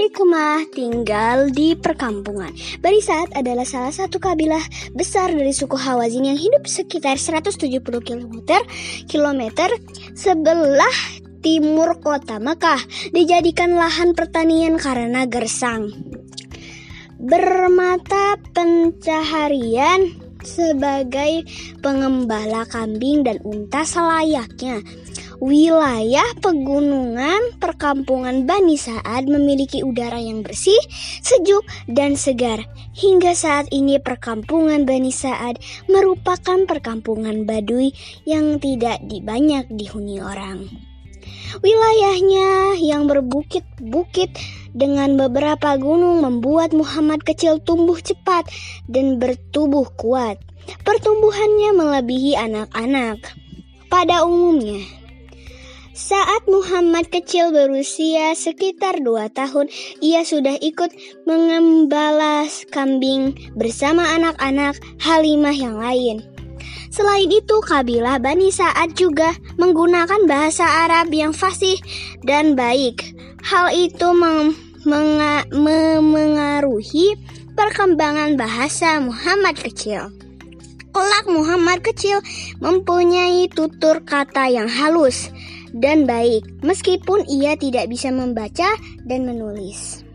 Hikmah tinggal di perkampungan. Barisat adalah salah satu kabilah besar dari suku Hawazin yang hidup sekitar 170 km kilometer sebelah timur kota Mekah. Dijadikan lahan pertanian karena gersang. Bermata pencaharian sebagai pengembala kambing dan unta selayaknya. Wilayah pegunungan perkampungan Bani Sa'ad memiliki udara yang bersih, sejuk, dan segar. Hingga saat ini perkampungan Bani Sa'ad merupakan perkampungan Baduy yang tidak banyak dihuni orang. Wilayahnya yang berbukit-bukit dengan beberapa gunung membuat Muhammad kecil tumbuh cepat dan bertubuh kuat. Pertumbuhannya melebihi anak-anak. Pada umumnya, saat Muhammad kecil berusia sekitar dua tahun, ia sudah ikut mengembala kambing bersama anak-anak Halimah yang lain. Selain itu, kabilah Bani Sa'ad juga menggunakan bahasa Arab yang fasih dan baik. Hal itu memengaruhi perkembangan bahasa Muhammad kecil. Kelak Muhammad kecil mempunyai tutur kata yang halus dan baik, meskipun ia tidak bisa membaca dan menulis.